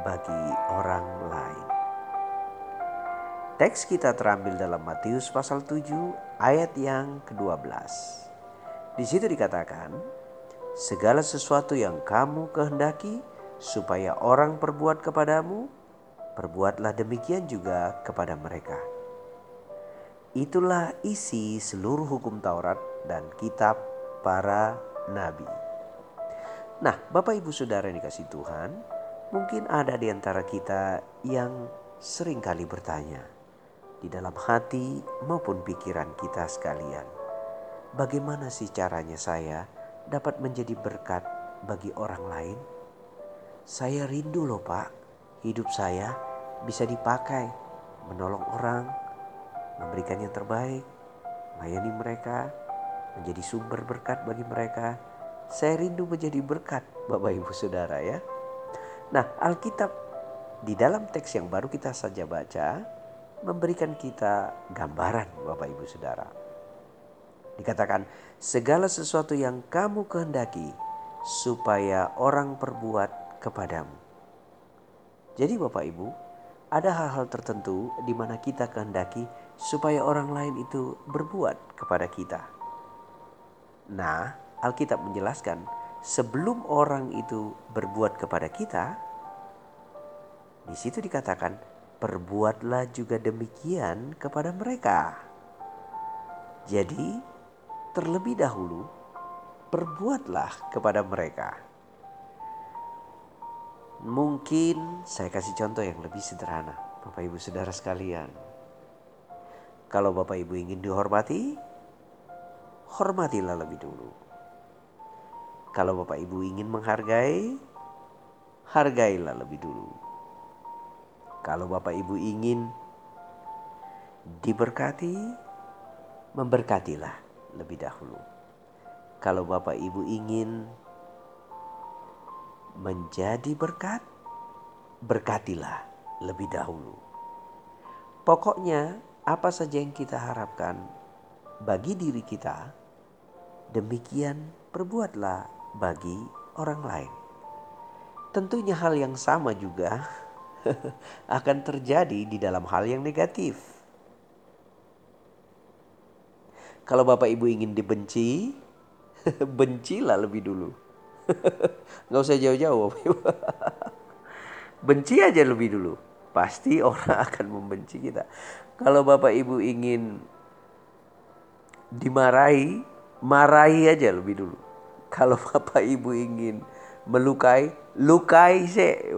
bagi orang lain. Teks kita terambil dalam Matius pasal 7 ayat yang ke-12. Di situ dikatakan, segala sesuatu yang kamu kehendaki supaya orang perbuat kepadamu, perbuatlah demikian juga kepada mereka. Itulah isi seluruh hukum Taurat dan kitab para nabi. Nah, Bapak Ibu Saudara yang dikasih Tuhan, Mungkin ada di antara kita yang sering kali bertanya di dalam hati maupun pikiran kita sekalian. Bagaimana sih caranya saya dapat menjadi berkat bagi orang lain? Saya rindu loh pak, hidup saya bisa dipakai menolong orang, memberikan yang terbaik, melayani mereka, menjadi sumber berkat bagi mereka. Saya rindu menjadi berkat Bapak Ibu Saudara ya. Nah, Alkitab di dalam teks yang baru kita saja baca memberikan kita gambaran Bapak Ibu Saudara. Dikatakan segala sesuatu yang kamu kehendaki supaya orang perbuat kepadamu. Jadi Bapak Ibu, ada hal-hal tertentu di mana kita kehendaki supaya orang lain itu berbuat kepada kita. Nah, Alkitab menjelaskan sebelum orang itu berbuat kepada kita, di situ dikatakan, "Perbuatlah juga demikian kepada mereka." Jadi, terlebih dahulu perbuatlah kepada mereka. Mungkin saya kasih contoh yang lebih sederhana, Bapak Ibu Saudara sekalian. Kalau Bapak Ibu ingin dihormati, hormatilah lebih dulu. Kalau Bapak Ibu ingin menghargai, hargailah lebih dulu. Kalau Bapak Ibu ingin diberkati, memberkatilah lebih dahulu. Kalau Bapak Ibu ingin menjadi berkat, berkatilah lebih dahulu. Pokoknya, apa saja yang kita harapkan bagi diri kita, demikian perbuatlah bagi orang lain. Tentunya hal yang sama juga akan terjadi di dalam hal yang negatif. Kalau Bapak Ibu ingin dibenci, bencilah lebih dulu. Nggak usah jauh-jauh. Benci aja lebih dulu. Pasti orang akan membenci kita. Kalau Bapak Ibu ingin dimarahi, marahi aja lebih dulu. Kalau Bapak Ibu ingin melukai, lukai sih.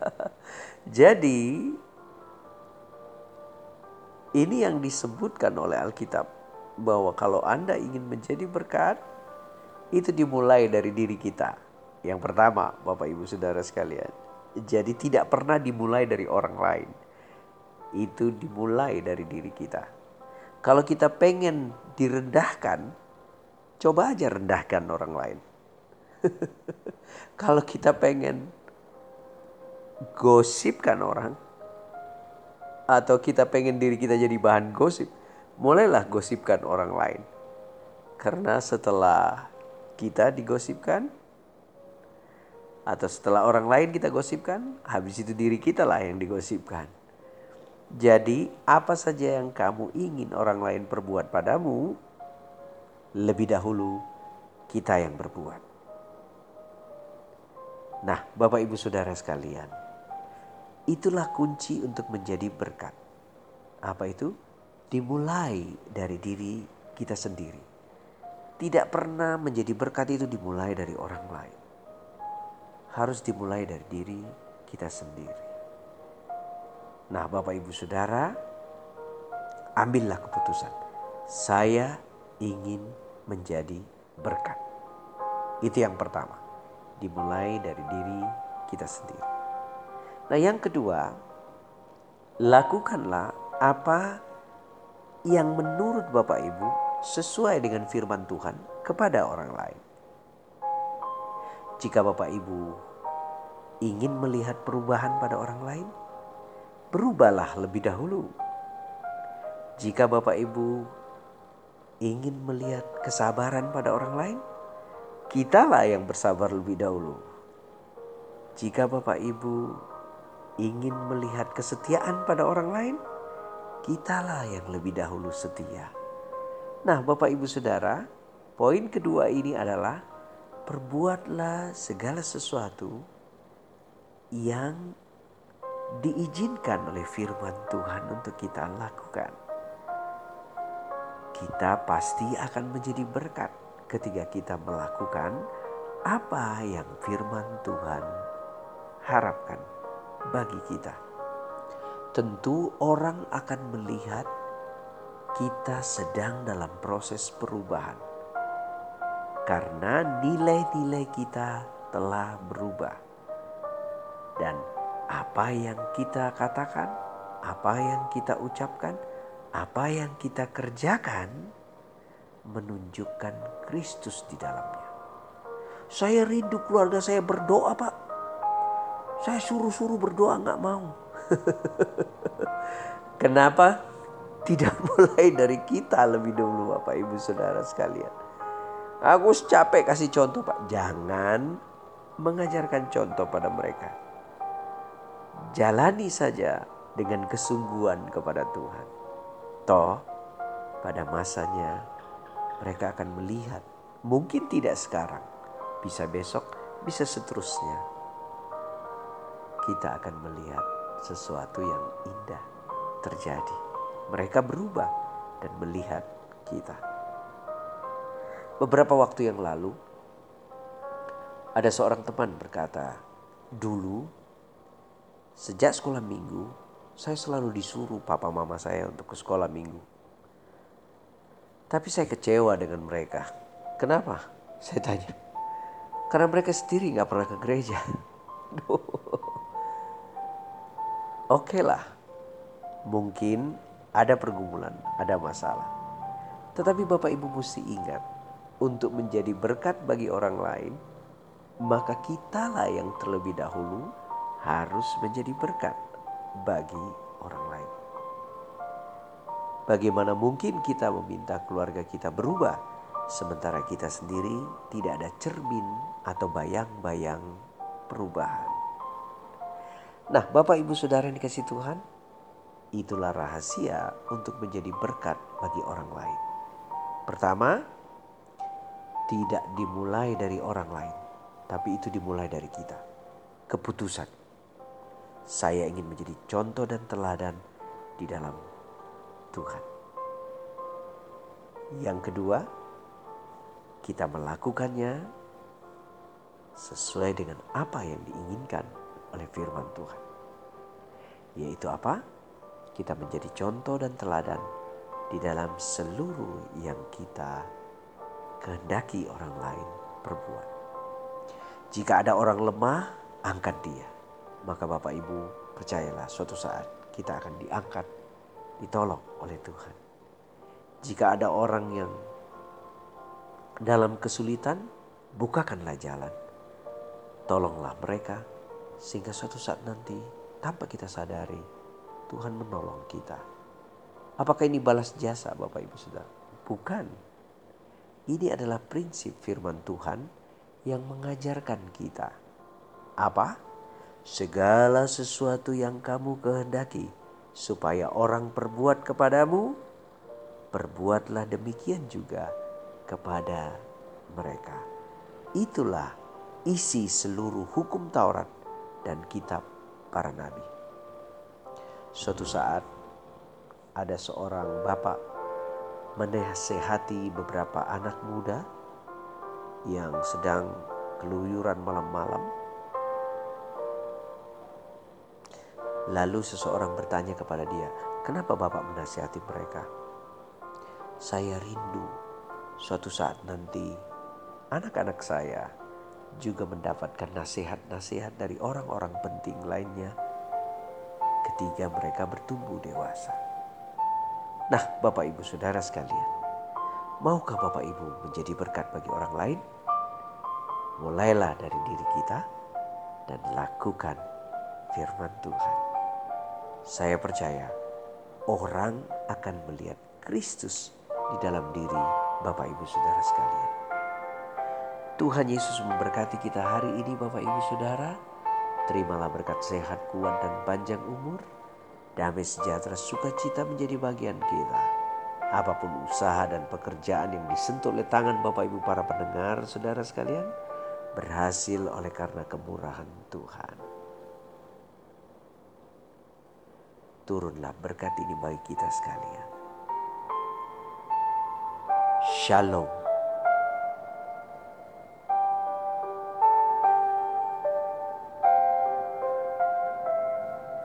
Jadi ini yang disebutkan oleh Alkitab bahwa kalau Anda ingin menjadi berkat itu dimulai dari diri kita. Yang pertama, Bapak Ibu Saudara sekalian. Jadi tidak pernah dimulai dari orang lain. Itu dimulai dari diri kita. Kalau kita pengen direndahkan, Coba aja rendahkan orang lain. Kalau kita pengen gosipkan orang atau kita pengen diri kita jadi bahan gosip, mulailah gosipkan orang lain. Karena setelah kita digosipkan atau setelah orang lain kita gosipkan, habis itu diri kita lah yang digosipkan. Jadi, apa saja yang kamu ingin orang lain perbuat padamu, lebih dahulu kita yang berbuat. Nah, Bapak Ibu Saudara sekalian, itulah kunci untuk menjadi berkat. Apa itu? Dimulai dari diri kita sendiri. Tidak pernah menjadi berkat itu dimulai dari orang lain. Harus dimulai dari diri kita sendiri. Nah, Bapak Ibu Saudara, ambillah keputusan. Saya ingin menjadi berkat. Itu yang pertama. Dimulai dari diri kita sendiri. Nah, yang kedua, lakukanlah apa yang menurut Bapak Ibu sesuai dengan firman Tuhan kepada orang lain. Jika Bapak Ibu ingin melihat perubahan pada orang lain, berubahlah lebih dahulu. Jika Bapak Ibu ingin melihat kesabaran pada orang lain, kitalah yang bersabar lebih dahulu. Jika Bapak Ibu ingin melihat kesetiaan pada orang lain, kitalah yang lebih dahulu setia. Nah, Bapak Ibu Saudara, poin kedua ini adalah perbuatlah segala sesuatu yang diizinkan oleh firman Tuhan untuk kita lakukan. Kita pasti akan menjadi berkat ketika kita melakukan apa yang firman Tuhan harapkan bagi kita. Tentu orang akan melihat kita sedang dalam proses perubahan. Karena nilai-nilai kita telah berubah. Dan apa yang kita katakan, apa yang kita ucapkan, apa yang kita kerjakan menunjukkan Kristus di dalamnya. Saya rindu keluarga saya berdoa pak. Saya suruh-suruh berdoa nggak mau. Kenapa? Tidak mulai dari kita lebih dulu Bapak Ibu Saudara sekalian. Aku capek kasih contoh Pak. Jangan mengajarkan contoh pada mereka. Jalani saja dengan kesungguhan kepada Tuhan. Toh pada masanya mereka akan melihat. Mungkin tidak sekarang. Bisa besok, bisa seterusnya. Kita akan melihat sesuatu yang indah terjadi. Mereka berubah dan melihat kita. Beberapa waktu yang lalu, ada seorang teman berkata, "Dulu, sejak sekolah minggu, saya selalu disuruh papa mama saya untuk ke sekolah minggu. Tapi saya kecewa dengan mereka. Kenapa? Saya tanya. Karena mereka sendiri nggak pernah ke gereja. Oke lah, mungkin ada pergumulan, ada masalah. Tetapi Bapak Ibu mesti ingat, untuk menjadi berkat bagi orang lain, maka kitalah yang terlebih dahulu harus menjadi berkat bagi orang lain. Bagaimana mungkin kita meminta keluarga kita berubah, sementara kita sendiri tidak ada cermin atau bayang-bayang perubahan? Nah, Bapak Ibu Saudara yang dikasih Tuhan, itulah rahasia untuk menjadi berkat bagi orang lain. Pertama, tidak dimulai dari orang lain, tapi itu dimulai dari kita. Keputusan. Saya ingin menjadi contoh dan teladan di dalam Tuhan. Yang kedua, kita melakukannya sesuai dengan apa yang diinginkan oleh firman Tuhan. Yaitu apa? Kita menjadi contoh dan teladan di dalam seluruh yang kita kehendaki orang lain perbuat. Jika ada orang lemah, angkat dia. Maka Bapak Ibu percayalah suatu saat kita akan diangkat, ditolong oleh Tuhan. Jika ada orang yang dalam kesulitan, bukakanlah jalan. Tolonglah mereka sehingga suatu saat nanti tanpa kita sadari Tuhan menolong kita. Apakah ini balas jasa Bapak Ibu Saudara? Bukan. Ini adalah prinsip firman Tuhan yang mengajarkan kita. Apa? Segala sesuatu yang kamu kehendaki supaya orang perbuat kepadamu, perbuatlah demikian juga kepada mereka. Itulah isi seluruh hukum Taurat dan kitab para nabi. Suatu saat ada seorang bapak menasehati beberapa anak muda yang sedang keluyuran malam-malam. Lalu seseorang bertanya kepada dia, "Kenapa Bapak menasihati mereka?" "Saya rindu suatu saat nanti anak-anak saya juga mendapatkan nasihat-nasihat dari orang-orang penting lainnya ketika mereka bertumbuh dewasa. Nah, Bapak Ibu Saudara sekalian, maukah Bapak Ibu menjadi berkat bagi orang lain? Mulailah dari diri kita dan lakukan firman Tuhan. Saya percaya orang akan melihat Kristus di dalam diri Bapak Ibu Saudara sekalian. Tuhan Yesus memberkati kita hari ini Bapak Ibu Saudara. Terimalah berkat sehat, kuat dan panjang umur. Damai sejahtera sukacita menjadi bagian kita. Apa pun usaha dan pekerjaan yang disentuh oleh tangan Bapak Ibu para pendengar saudara sekalian. Berhasil oleh karena kemurahan Tuhan. Turunlah berkat ini bagi kita sekalian. Shalom.